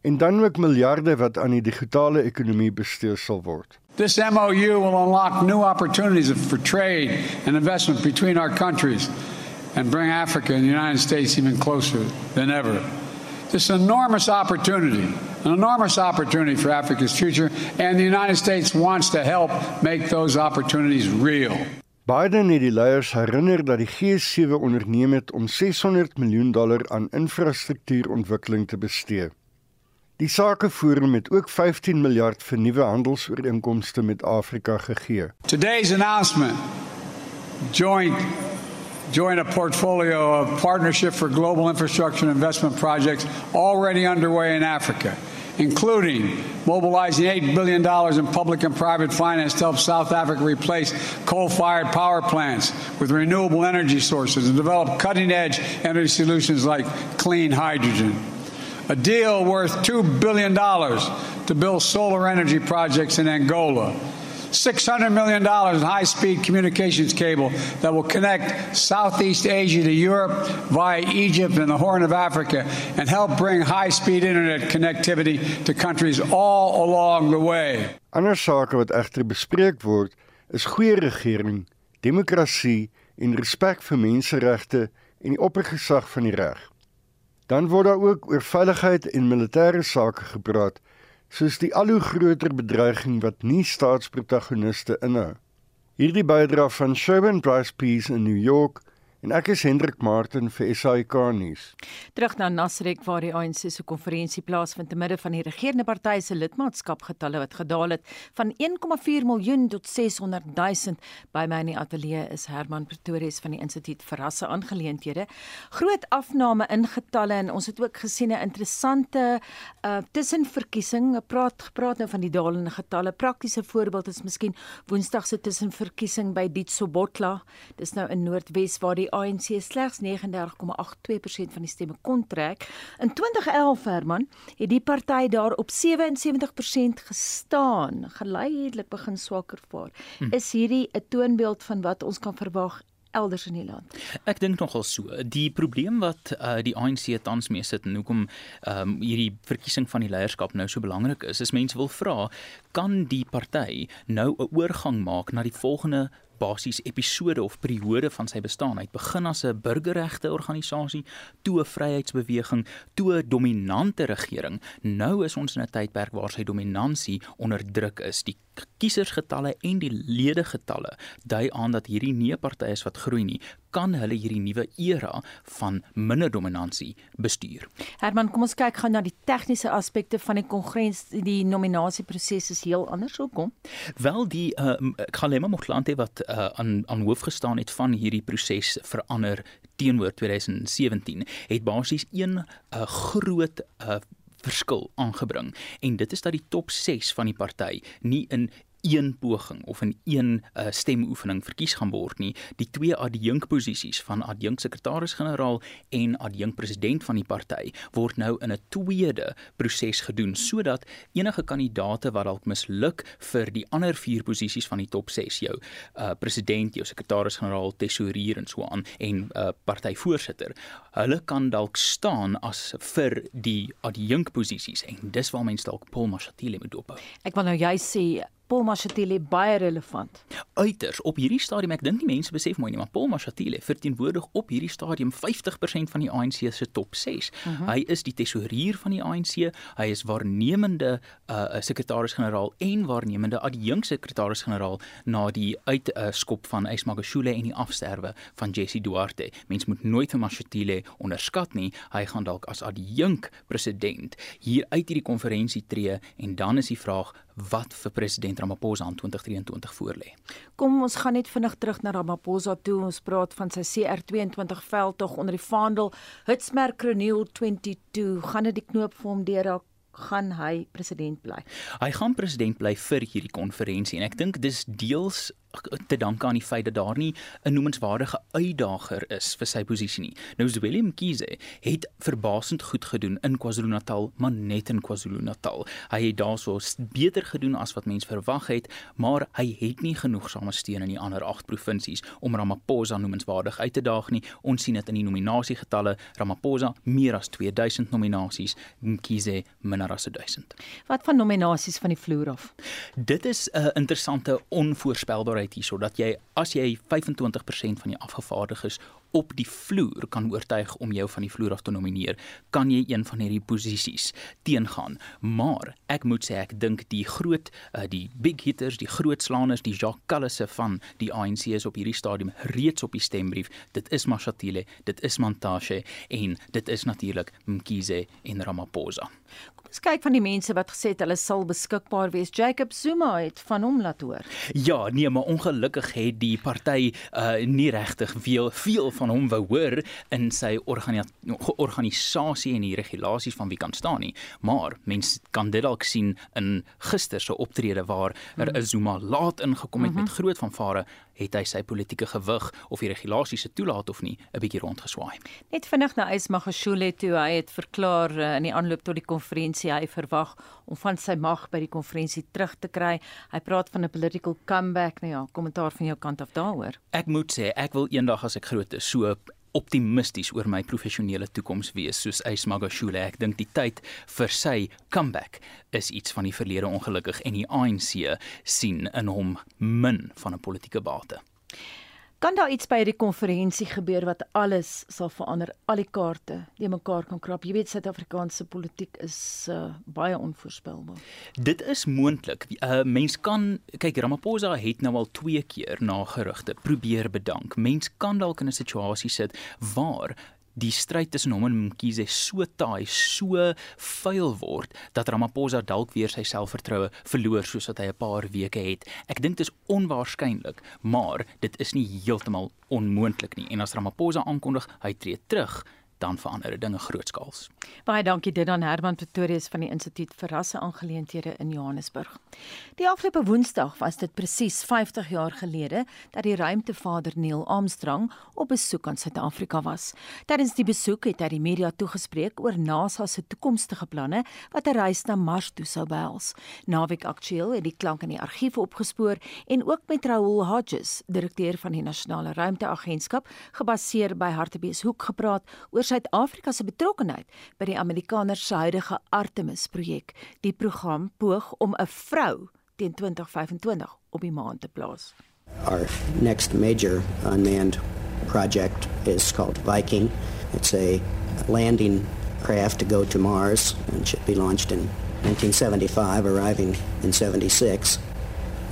en dan ook miljarde wat aan die digitale ekonomie bestee sal word. This MOU will unlock new opportunities for trade and investment between our countries and bring Africa and the United States even closer than ever. This enormous opportunity, an enormous opportunity for Africa's future, and the United States wants to help make those opportunities real. Biden het die leiers herinner dat die G7 onderneem het om 600 miljoen dollar aan infrastruktuurontwikkeling te bestee. Die Sakeforum het ook 15 miljard vir nuwe handelsooreenkomste met Afrika gegee. Today's announcement joint join a portfolio of partnership for global infrastructure investment projects already underway in Africa, including mobilizing $8 billion in public and private finance to help South Africa replace coal fired power plants with renewable energy sources and develop cutting edge energy solutions like clean hydrogen. A deal worth $2 billion to build solar energy projects in Angola $600 million in high speed communications cable that will connect Southeast Asia to Europe via Egypt and the Horn of Africa and help bring high speed internet connectivity to countries all along the way. Ander sake wat egter bespreek word, is goeie regering, demokrasie en respek vir menseregte en die oppergesag van die reg. Dan word daar ook oor veiligheid en militêre sake gepraat soos die al hoe groter bedreiging wat nie staatsprotagoniste inhou. Hierdie bydra van Sherman Price Peace in New York En ek is Hendrik Martin vir SAK nuus. Terug na Nasrek waar die ANC se konferensie plaasvind te midde van die regerende party se lidmaatskapgetalle wat gedaal het van 1,4 miljoen tot 600 000. By my in die ateljee is Herman Pretorius van die Instituut vir Rasse Aangeleenthede. Groot afname in getalle en ons het ook gesien 'n interessante uh tussenverkiesing. Praat gepraat nou van die dalende getalle. Praktiese voorbeeld is miskien Woensdag se tussenverkiesing by Dietsobotla. Dis nou in Noordwes waar die ANC slegs 39,82% van die stemme kon trek. In 2011 Herman het die party daar op 77% gestaan, geleidelik begin swakker vaar. Hm. Is hierdie 'n toonbeeld van wat ons kan verwag elders in die land. Ek dink nogal so. Die probleem wat uh, die ANC tans mee sit en hoekom um, hierdie verkiesing van die leierskap nou so belangrik is, is mense wil vra, kan die party nou 'n oorgang maak na die volgende basies episode of periode van sy bestaan. Hy het begin as 'n burgerregte organisasie, toe 'n vryheidsbeweging, toe 'n dominante regering. Nou is ons in 'n tydperk waar sy dominansie onder druk is. Die kiesersgetalle en die ledegetalle dui aan dat hierdie nie 'n party is wat groei nie, kan hulle hierdie nuwe era van minder dominansie bestuur. Herman, kom ons kyk gou na die tegniese aspekte van die kongres. Die nominasieproses is heel anders hoekom? Wel die uh, Kgalema Motlanthe wat uh, aan aan hoof gestaan het van hierdie proses verander teenoor 2017 het basies een uh, groot uh, verskil aangebring. En dit is dat die top 6 van die party nie in een poging of in een uh, stemoefening verkies gaan word nie. Die twee adjunkposisies van adjunksekretaris-generaal en adjunkpresident van die party word nou in 'n tweede proses gedoen sodat enige kandidaate wat dalk misluk vir die ander vier posisies van die top 6 jou uh, president, jou sekretaris-generaal, tesourier en so aan en uh, partyvoorsitter, hulle kan dalk staan as vir die adjunkposisies en dis waar mense dalk Paul Mashatile moet dophou. Ek wil nou jy sê Paul Mashatile baie relevant. Uiters op hierdie stadium ek dink die mense besef mooi nie, maar Paul Mashatile verteenwoordig op hierdie stadium 50% van die ANC se top 6. Uh -huh. Hy is die tesourier van die ANC, hy is waarnemende uh sekretaris-generaal en waarnemende adjunksekretaris-generaal na die uitskop uh, van Ismagashule en die afsterwe van Jesse Duarte. Mense moet nooit vir Mashatile onderskat nie. Hy gaan dalk as adjunk president hier uit hierdie konferensie tree en dan is die vraag wat vir president Ramaphosa in 2023 voorlê. Kom ons gaan net vinnig terug na Ramaphosa toe. Ons praat van sy CR22 veldtog onder die vaandel Hitsmerk Renewal 22. Gaan dit die knoop vir hom deurraak? gaan hy president bly. Hy gaan president bly vir hierdie konferensie en ek dink dis deels te danke aan die feit dat daar nie 'n noemenswaardige uitdager is vir sy posisie nie. Nou Zweli Mkhize het verbasend goed gedoen in KwaZulu-Natal, maar net in KwaZulu-Natal. Hy het daarso beter gedoen as wat mense verwag het, maar hy het nie genoegsame steun in die ander 8 provinsies om Ramaphosa noemenswaardig uit te daag nie. Ons sien dit in die nominasiegetalle, Ramaphosa meer as 2000 nominasies, Mkhize minder as 1000. Wat van nominasies van die vloer af? Dit is 'n interessante onvoorspelbare uitbrei hierso dat jy as jy 25% van die afgevaardiges op die vloer kan oortuig om jou van die vloer af te nomineer, kan jy een van hierdie posisies teengaan. Maar ek moet sê ek dink die groot uh, die big hitters, die groot slaaners, die Jacques Kallisse van die ANC is op hierdie stadium reeds op die stembrief. Dit is Mashatile, dit is Mantashe en dit is natuurlik Mkhize en Ramaphosa. Ons kyk van die mense wat gesê het hulle sal beskikbaar wees. Jacob Zuma het van hom laat hoor. Ja, nee, maar ongelukkig het die party uh nie regtig veel veel van hom wou hoor in sy organisasie en die regulasies van wie kan staan nie. Maar mense kan dit dalk sien in gister se optrede waar er 'n Zuma laat ingekom het mm -hmm. met groot vanvare het hy sy politieke gewig of die regulasies se toelaat of nie 'n bietjie rondgeswaai. Net vinnig na Ismagashule toe hy het verklaar uh, in die aanloop tot die konferensie hy verwag om van sy mag by die konferensie terug te kry. Hy praat van 'n political comeback. Nou ja, kommentaar van jou kant af daaroor. Ek moet sê ek wil eendag as ek groot is so optimisties oor my professionele toekoms wees soos Ysmagashule. Ek dink die tyd vir sy comeback is iets van die verlede ongelukkig en die ANC sien in hom min van 'n politieke bate. Kan daar iets by die konferensie gebeur wat alles sal verander, al die kaarte die mekaar kan krap? Jy weet Suid-Afrikaanse politiek is uh, baie onvoorspelbaar. Dit is moontlik. 'n uh, Mens kan kyk Ramaphosa het nou al twee keer na gerugte probeer bedank. Mens kan dalk in 'n situasie sit waar die stryd tussen hom en Mkhize so taai, so vuil word dat Ramaphosa dalk weer sy selfvertroue verloor soos wat hy 'n paar weke het. Ek dink dit is onwaarskynlik, maar dit is nie heeltemal onmoontlik nie. En as Ramaphosa aankondig hy tree terug, dan verander dinge grootskaals. Baie dankie dit aan Herman Pretorius van die Instituut vir Rasse Aangeleenthede in Johannesburg. Die afgelope Woensdag was dit presies 50 jaar gelede dat die ruimtevader Neil Armstrong op besoek aan Suid-Afrika was. Tydens die besoek het hy die media toegespreek oor NASA se toekomstige planne wat 'n reis na Mars toe sou behels. Naweek Aktueel het die klank in die argief opgespoor en ook met Raoul Hodges, direkteur van die Nasionale Ruimteagentskap, gebaseer by Hartbeespoort gepraat oor Suid-Afrika se betrokkeheid by die Amerikaners se huidige Artemis projek. Die program poog om 'n vrou teen 2025 op die maan te plaas. Our next major unmanned project is called Viking. It's a landing craft to go to Mars and should be launched in 1975, arriving in 76.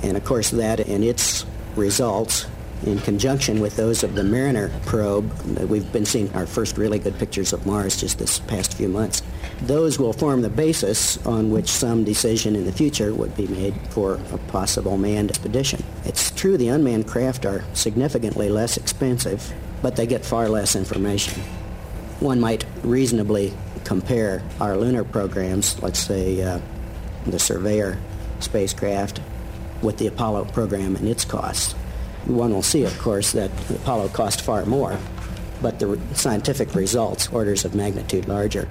And of course, that and its results in conjunction with those of the Mariner probe. We've been seeing our first really good pictures of Mars just this past few months. Those will form the basis on which some decision in the future would be made for a possible manned expedition. It's true the unmanned craft are significantly less expensive, but they get far less information. One might reasonably compare our lunar programs, let's say uh, the Surveyor spacecraft, with the Apollo program and its costs. One will see, of course, that Apollo cost far more, but the scientific results orders of magnitude larger.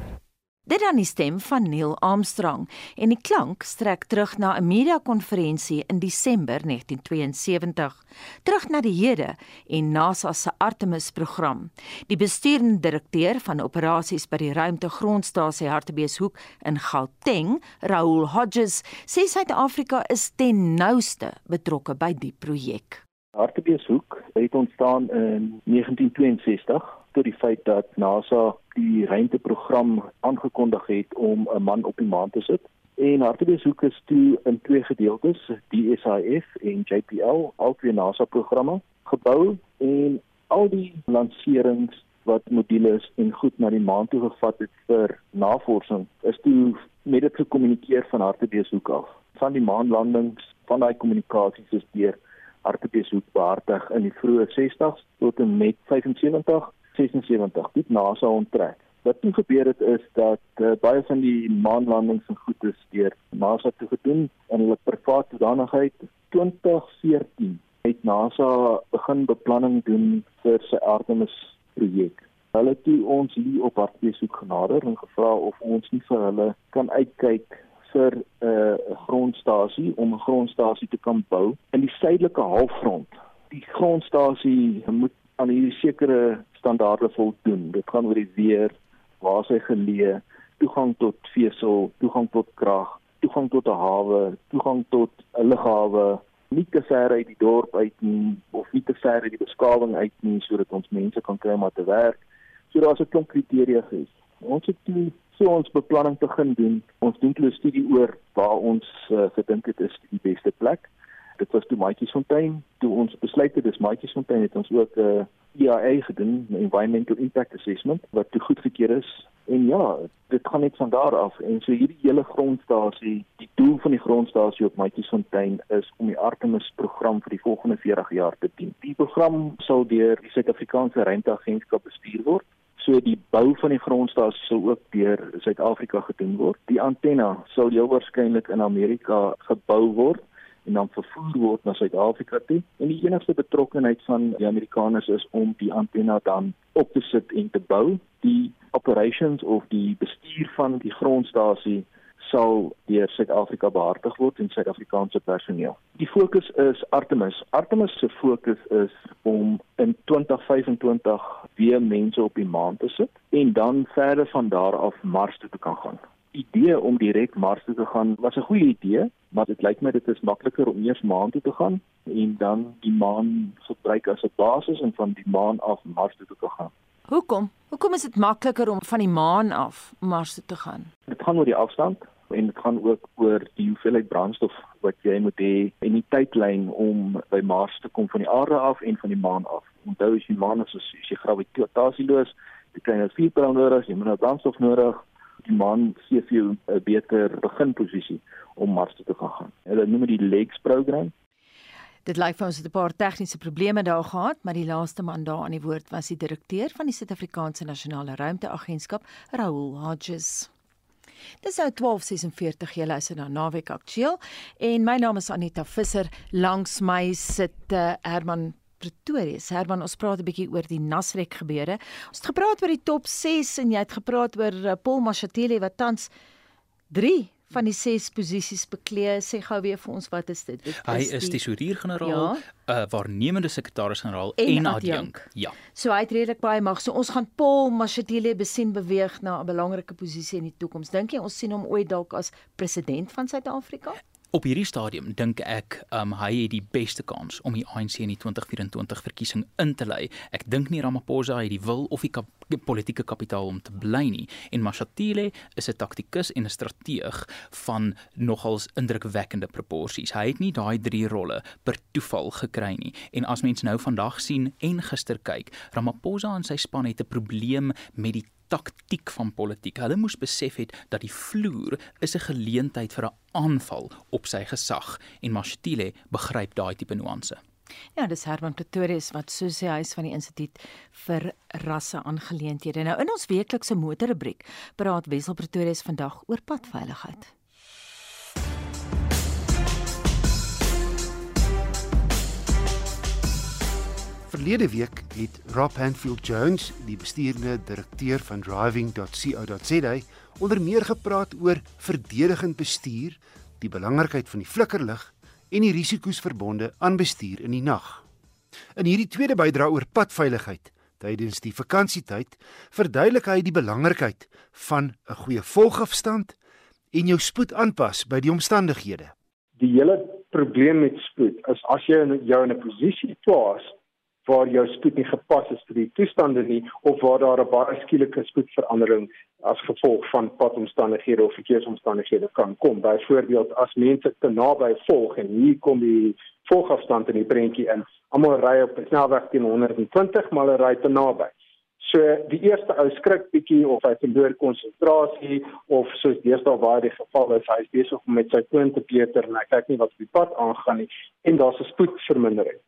Dit dan die stem van Neil Armstrong en die klank strek terug na 'n media-konferensie in Desember 1972, terug na die hede en NASA se Artemis-program. Die besturende direkteur van operasies by die ruimtegrondstasie Hartbeespoort in Gauteng, Raoul Hodges, sê Suid-Afrika is ten nouste betrokke by die projek. Hartbeespoort het ontstaan in 1962 tot die feit dat NASA die ruimteprogram aangekondig het om 'n man op die maan te sit. En Hartbeespoort is toe in twee gedeeltes, die SIF en JPL, al twee NASA programme gebou en al die lanserings wat modules en goed na die maan toe gevat het vir navorsing is toe met dit gekommunikeer van Hartbeespoort af. Van die maanlandings, van daai kommunikasies is deur hartebesoek behartig in die vroeë 60s tot en met 75 76 dit NASA onttrek. Wat toe gebeur het is dat uh, baie van die maanlandings en goed is deur NASA toe gedoen in hulle privaat toedanigheid 2014 het NASA begin beplanning doen vir sy Artemis projek. Hulle het ons hier op hartbesoek genader en gevra of ons nie vir hulle kan uitkyk vir 'n uh, grondstasie om 'n grondstasie te kan bou in die suidelike halfrond. Die grondstasie moet aan hierdie sekere standaarde voldoen. Dit gaan oor die weer, waar sy geleë, toegang tot vesel, toegang tot krag, toegang tot 'n hawe, toegang tot 'n lughawe nie te ver uit die dorp uit nie of nie te ver uit die beskawing uit nie sodat ons mense kan kry om te werk. So daar's 'n klomp kriteria gewees. Ons het toe so ons beplanning begin doen. Ons doen 'n studie oor waar ons uh, gedink het is die beste plek. Dit was toe Maatjiesfontein. Toe ons besluit het dis Maatjiesfontein het ons ook 'n uh, eh, EIA gedoen, Environmental Impact Assessment, wat toe goedgekeur is. En ja, dit gaan net van daar af. En so hierdie hele grondstasie, die doel van die grondstasie op Maatjiesfontein is om die Artemis program vir die volgende 40 jaar te dien. Die program sal deur die Suid-Afrikaanse Ruimteagentskap bestuur word. So die bou van die grondstasie sal ook deur Suid-Afrika gedoen word. Die antenna sal heel waarskynlik in Amerika gebou word en dan vervoer word na Suid-Afrika toe. En die enigste betrokkenheid van die Amerikaners is om die antenna dan op te sit en te bou. Die operations of die bestuur van die grondstasie sal deur Suid-Afrika behartig word en Suid-Afrikaanse personeel. Die fokus is Artemis. Artemis se fokus is om in 2025 weer mense op die maan te sit en dan verder van daar af Mars toe te kan gaan idee om direk Mars toe te gaan was 'n goeie idee, maar dit lyk my dit is makliker om eers maan toe te gaan en dan die maan gebruik as 'n basis en van die maan af Mars toe te gaan. Hoekom? Hoekom is dit makliker om van die maan af Mars toe te gaan? Dit gaan oor die afstand en dit gaan ook oor die hoeveelheid brandstof wat jy moet hê en die tydlyn om by Mars te kom van die aarde af en van die maan af. Onthou as jy maan is as jy gravitasieloos, jy kry nou vier pyle nodig, jy moet nou brandstof nodig die maan gee vir jou 'n beter beginposisie om Mars toe te gaan. Hulle noem dit die Legs program. Dit lyk vir ons het 'n paar tegniese probleme daar gehad, maar die laaste man daar aan die woord was die direkteur van die Suid-Afrikaanse Nasionale Ruimteagentskap, Raoul Hodges. Dis nou 12:46 jy luister na Naweek Aktueel en my naam is Anita Visser langs my sit uh, Herman Pretoria. Herman, ons praat 'n bietjie oor die Nasrek gebeure. Ons het gepraat oor die top 6 en jy het gepraat oor uh, Paul Mashatile wat tans 3 van die 6 posisies beklee. Sê gou weer vir ons wat is dit? dit is Hy is die tesourier-generaal, ja? uh, waarnemende sekretaris-generaal en, en adjunk. Ja. So hy het redelik baie mag. So ons gaan Paul Mashatile besien beweeg na 'n belangrike posisie in die toekoms. Dink jy ons sien hom ooit dalk as president van Suid-Afrika? Op hierdie stadium dink ek um hy het die beste kans om die ANC in die 2024 verkiesing in te lei. Ek dink nie Ramaphosa het die wil of die kap politieke kapitaal om te bly nie en Mashatile is 'n taktikus en 'n strateeg van nogals indrukwekkende proporsies. Hy het nie daai drie rolle per toeval gekry nie. En as mens nou vandag sien en gister kyk, Ramaphosa en sy span het 'n probleem met die taktiek van politiek. Hulle moes besef het dat die vloer is 'n geleentheid vir 'n aanval op sy gesag en Mashatile begryp daai tipe nuance. Ja, dis Herman Pretorius wat soos hy huis van die instituut vir rasse aangeleenthede. Nou in ons weeklikse motorrubriek praat Wessel Pretorius vandag oor padveiligheid. Verlede week het Rob Hanfield Jones, die bestuurende direkteur van driving.co.za, onder meer gepraat oor verdedigend bestuur, die belangrikheid van die flikkerlig en die risiko's verbonde aan bestuur in die nag. In hierdie tweede bydra oor padveiligheid tydens die vakansietyd, verduidelik hy die belangrikheid van 'n goeie volgafstand en jou spoed aanpas by die omstandighede. Die hele probleem met spoed is as jy jou in 'n posisie plaas waar jou spoed nie gepas is vir die toestande nie of waar daar 'n baie skielike spoedverandering as gevolg van padomstandighede of verkeersomstandighede kan kom. Byvoorbeeld as mense te naby volg en hier kom die volgafstand in die prentjie in. Almal ry op 'n snelweg teen 120, maar hulle ry te naby. So die eerste ou skrik bietjie of hy verloor konsentrasie of soos deesdae waar die geval is, hy is besig om met sy toon te peter en hy kyk nie wat op die pad aangaan nie en daar's 'n spoedvermindering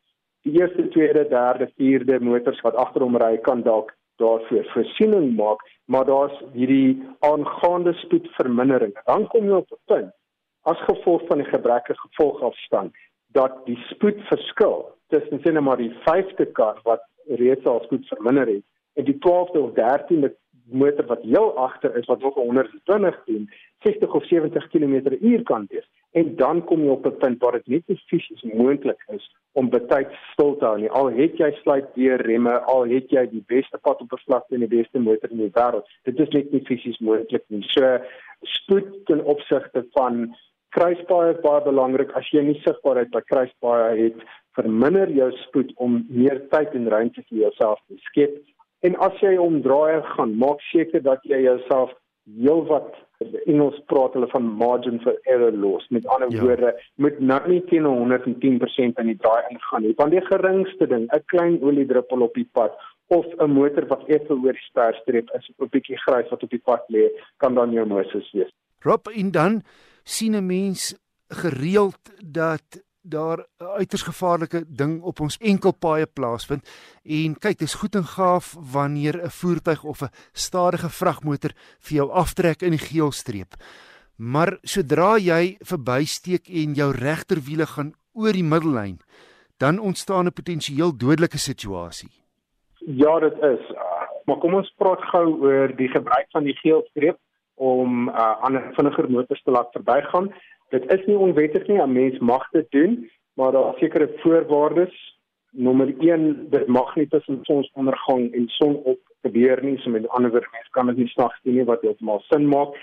die eerste, tweede, derde, vierde motors wat agter hom ry kan dalk daarvoor voorsiening maak, maar daar's hierdie aangaande spoedvermindering. Dan kom jy op 'n punt as gevolg van die gebrekkige gevolgafstand dat die spoedverskil tussen sien maar die 5de kar wat reeds al spoed verminder het en die 12de of 13de motor wat heel agter is wat nog 120 doen, 60 of 70 km/h kan wees. En dan kom jy op 'n punt waar dit net nie fisies moontlik is om betyds stil te hou nie. Al het jy sluit deur remme, al het jy die beste pad op verslagte en die beste motor in die wêreld, dit is net nie fisies moontlik nie. So spoed ten opsigte van Kruispaaie is baie belangrik. As jy nie sigbaarheid by kruispaaie het, verminder jou spoed om meer tyd en ruimte vir jouself te skep. En as jy om draaie gaan, maak seker dat jy jouself heelwat Engels praat hulle van margin for error los. Met ander ja. woorde, moet nou nie teen 110% in die draai ingaan nie. Want die geringste ding, 'n klein oliedruppel op die pad of 'n motor wat effe oor die sperstreep is, 'n bietjie grys wat op die pad lê, kan dan jou Moses wees. Rob en dan sien 'n mens gereeld dat daar 'n uiters gevaarlike ding op ons enkelpaaie plaasvind en kyk dis goed en gaaf wanneer 'n voertuig of 'n stadige vragmotor vir jou aftrek in die geelstreep. Maar sodra jy verbysteek en jou regterwiele gaan oor die middellyn, dan ontstaan 'n potensieel dodelike situasie. Ja, dit is. Maar kom ons praat gou oor die gebruik van die geelstreep om uh, ander vinniger motors te laat verbygaan. Dit is nie onwettig nie, 'n mens mag dit doen, maar daar is sekere voorwaardes. Nommer 1, dit mag nie tussen sonsondergang en sonop gebeur nie, so met ander woorde, mens kan dit nie snags doen nie wat heeltemal sin maak.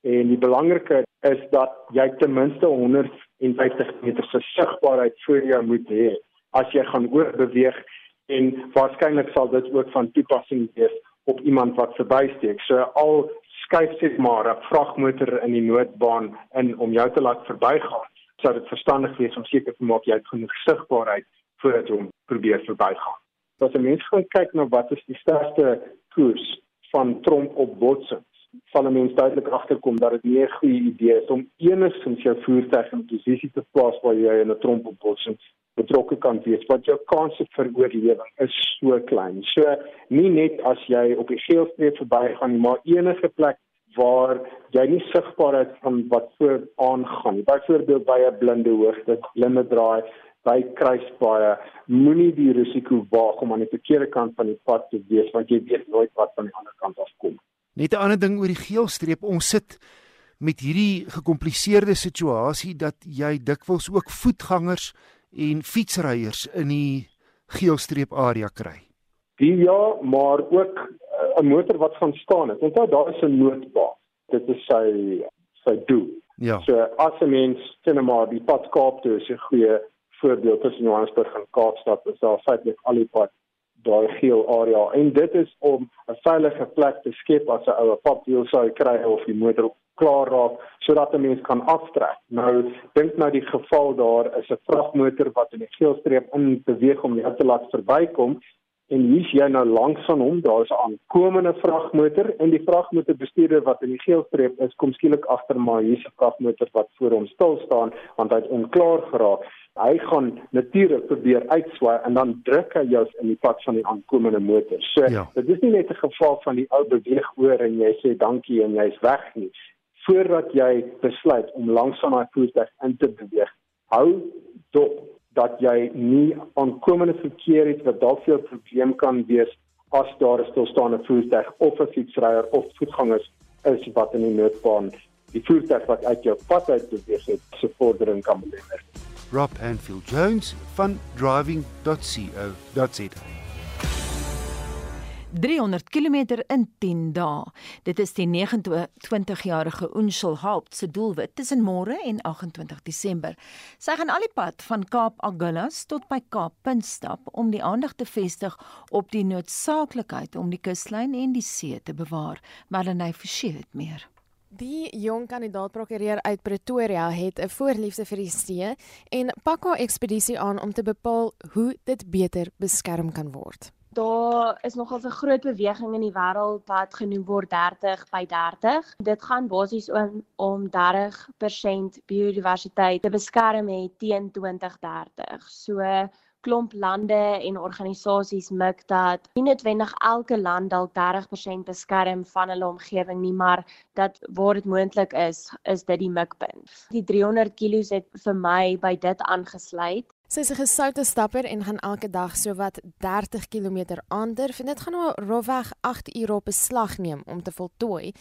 En die belangrike is dat jy ten minste 150 meter se sigbaarheid voor jou moet hê as jy gaan oorbeweeg en waarskynlik sal dit ook van toepassing wees op iemand wat verbysteek. So al skuif sit maar 'n vragmotor in die noodbaan in om jou te laat verbygaan, sou dit verstandig wees om seker te maak jy het genoeg sigbaarheid voordat jy probeer verbygaan. As 'n mens gaan kyk na wat is die sterkste koers van tromp op botsings, sal 'n mens duidelik agterkom dat dit nie 'n goeie idee is om enigstens jou voertuig in posisie te plaas waar jy in 'n tromp op botsing betrokke kan wees want jou kanse vir oorlewing is so klein. So nie net as jy op die geelstreep verbygaan nie, maar enige plek waar jy nie sigbaar is van wat voor aangaan. Byvoorbeeld by 'n blinde hoogte, blinde draai, by kruispaaie, moenie die risiko waag om aan die verkeerde kant van die pad te wees want jy weet nooit wat van die ander kant af kom. Net 'n ander ding oor die geelstreep, ons sit met hierdie gekompliseerde situasie dat jy dikwels ook voetgangers en fietsryers in die geelstreep area kry. Die ja, maar ook eh, 'n motor wat gaan staan het. Onthou daar is 'n noodbaan. Dit is sy sy doel. Ja. So as 'n mens sien maar die pad Kaap toe is 'n goeie voorbeeld tussen Johannesburg en Kaapstad. Is daar feitelik al die pad daai geel area en dit is om 'n veilige plek te skep as 'n oue papwiel sou kry of die motor klaar raak sodat 'n mens kan aftrek. Nou dink nou die geval daar is 'n vragmotor wat in die geelstreep in beweeg om jou te laat verbykom en hier's jy nou langs van hom, daar's 'n aankomende vragmotor en die vragmotorbestuurder wat in die geelstreep is, kom skielik agter maar hier's 'n vragmotor wat voor hom stil staan want hy't onklaar geraak. Hy gaan natuurlik probeer uitswaai en dan druk hy jou in die pad van die aankomende motor. So ja. dit is nie net 'n geval van die ou beweeg oor en jy sê dankie en jy's weg nie voordat jy besluit om langsaan daai voertuig in te beweeg, hou dop dat jy nie aankomende verkeer het wat dalk vir 'n probleem kan wees as daar 'n stilstaande voertuig of 'n fietsryer of voetgangers is wat in die noodbaan die voertuig wat uit jou pad uit beweeg het, se vordering kan belemmer. Rob Anfield Jones van driving.co.za 300 km in 10 dae. Dit is die 29-jarige Unshul Haupt se doelwit tussen môre en 28 Desember. Sy gaan al die pad van Kaap Agulhas tot by Kaap Punt stap om die aandag te vestig op die noodsaaklikheid om die kuslyn en die see te bewaar. Melanie Forsie het meer. Die jong kandidaat prokureur uit Pretoria het 'n voorliefde vir die see en pak haar ekspedisie aan om te bepaal hoe dit beter beskerm kan word. Daar is nogal 'n groot beweging in die wêreld wat genoem word 30 by 30. Dit gaan basies om om 30% biodiversiteit te beskerm het teen 2030. So klomp lande en organisasies mik dat nie noodwendig elke land dalk 30% beskerm van hulle omgewing nie, maar dat waar dit moontlik is, is dit die mikpunt. Die 300 kg het vir my by dit aangesluit. Sy is 'n gesoute stapper en gaan elke dag sowat 30 km aandurf en dit gaan haar rofweg 8 ure op 'n slag neem om te voltooi.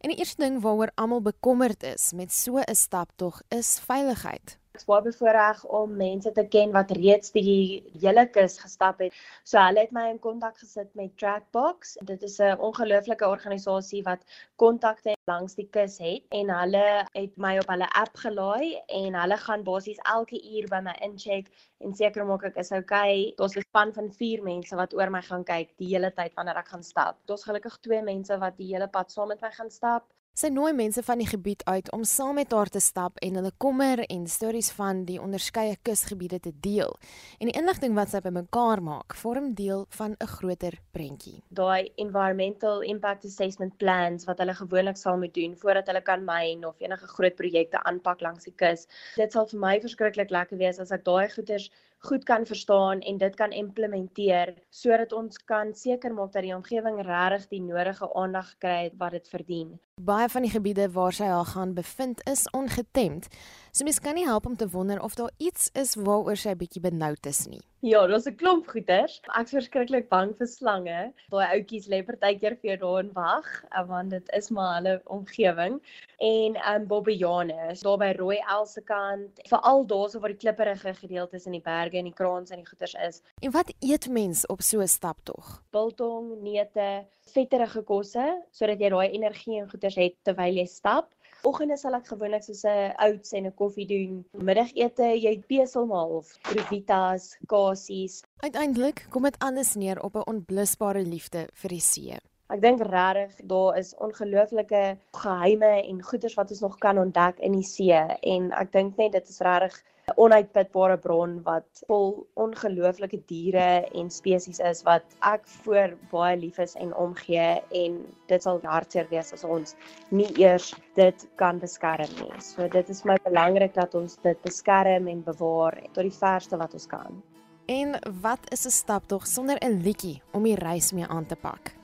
En die eerste ding waaroor almal bekommerd is met so 'n staptog is veiligheid. Ek's baie bevoorreg om mense te ken wat reeds die hele kus gestap het. So hulle het my in kontak gesit met Trackbox. Dit is 'n ongelooflike organisasie wat kontakte langs die kus het en hulle het my op hulle app gelaai en hulle gaan basies elke uur by my incheck en seker maak ek is okay. Daar's 'n span van 4 mense wat oor my gaan kyk die hele tyd wanneer ek gaan stap. Daar's gelukkig 2 mense wat die hele pad saam met my gaan stap. Sy nooi mense van die gebied uit om saam met haar te stap en hulle kommer en stories van die onderskeie kusgebiede te deel. En die inligting wat sy bymekaar maak, vorm deel van 'n groter prentjie. Daai environmental impact assessment plans wat hulle gewoonlik sal moet doen voordat hulle kan myn of enige groot projekte aanpak langs die kus. Dit sal vir my verskriklik lekker wees as ek daai goeders goed kan verstaan en dit kan implementeer sodat ons kan seker maak dat die omgewing regtig die nodige aandag kry wat dit verdien. Baie van die gebiede waar sy haar gaan bevind is ongetemd. So mens kan nie help om te wonder of daar iets is waaroor sy bietjie benoud is nie. Ja, daar's 'n klomp goeters. Ek's verskriklik bang vir slange. Daai ouetjies lê partykeer vir jou daar en wag, eh, want dit is maar hulle omgewing. En um bobbejane, daar by Rooi El se kant, veral daarso waar die klipperige gedeeltes in die berge en die kraans en die goeters is. En wat eet mens op so 'n staptog? Biltong, neute, vetterige kosse sodat jy daai energie en goeters het terwyl jy stap. Oggende sal ek gewoonlik soos 'n oats en 'n koffie doen. Middagete, jy beselmaal of provitas, kasies. Uiteindelik kom dit anders neer op 'n onblusbare liefde vir die see. Ek dink regtig daar is ongelooflike geheime en goeders wat ons nog kan ontdek in die see en ek dink net dit is regtig 'n onuitputbare bron wat vol ongelooflike diere en spesies is wat ek voor baie lief is en omgee en dit sal hartseer wees as ons nie eers dit kan beskerm nie. So dit is my belangrik dat ons dit beskerm en bewaar tot die verste wat ons kan. En wat is 'n stap tog sonder 'n liedjie om die reis mee aan te pak?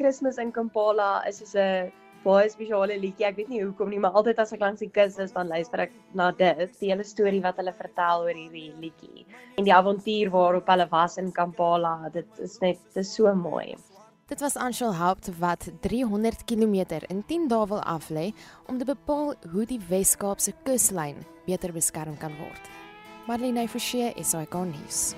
Kersfees in Kampala is soos 'n baie spesiale liedjie. Ek weet nie hoekom nie, maar altyd as ek langs die kus is, dan luister ek na dit, die hele storie wat hulle vertel oor hierdie liedjie. En die avontuur waarop hulle was in Kampala, dit is net dit is so mooi. Dit was Anshul Haupt wat 300 km in 10 dae wil aflê om te bepaal hoe die Wes-Kaapse kuslyn beter beskerm kan word. Marlene Forsie, SAK nuus.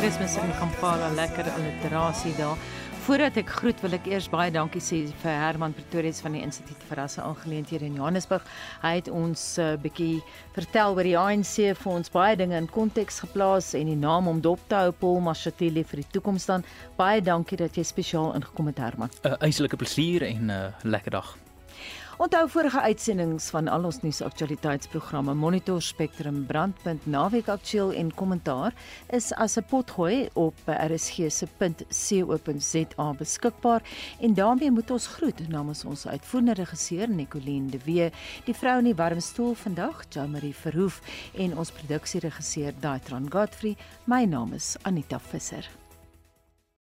Kersfees in Kampala, lekker alliterasie daar. Voordat ek groet wil ek eers baie dankie sê vir Herman Pretorius van die Instituut vir Rasse Aangeleenthede in Johannesburg. Hy het ons 'n uh, bietjie vertel oor die ANC vir ons baie dinge in konteks geplaas en die naam om dop te hou Paul Mashatile vir die toekoms dan. Baie dankie dat jy spesiaal ingekom het Herman. 'n uh, Eislike plesier en 'n uh, lekker dag. Onthou vorige uitsendings van al ons nuusaktualiteitsprogramme Monitor Spectrum Brandpunt Naweek Aktueel en Kommentaar is as 'n potgooi op RSG se .co.za beskikbaar en daarmee moet ons groet namens ons uitvoerende regisseur Nicoline de Wee, die vrou in die warm stoel vandag, Jo-Marie Verhoef en ons produksieregisseur Daitron Godfrey. My naam is Anita Visser.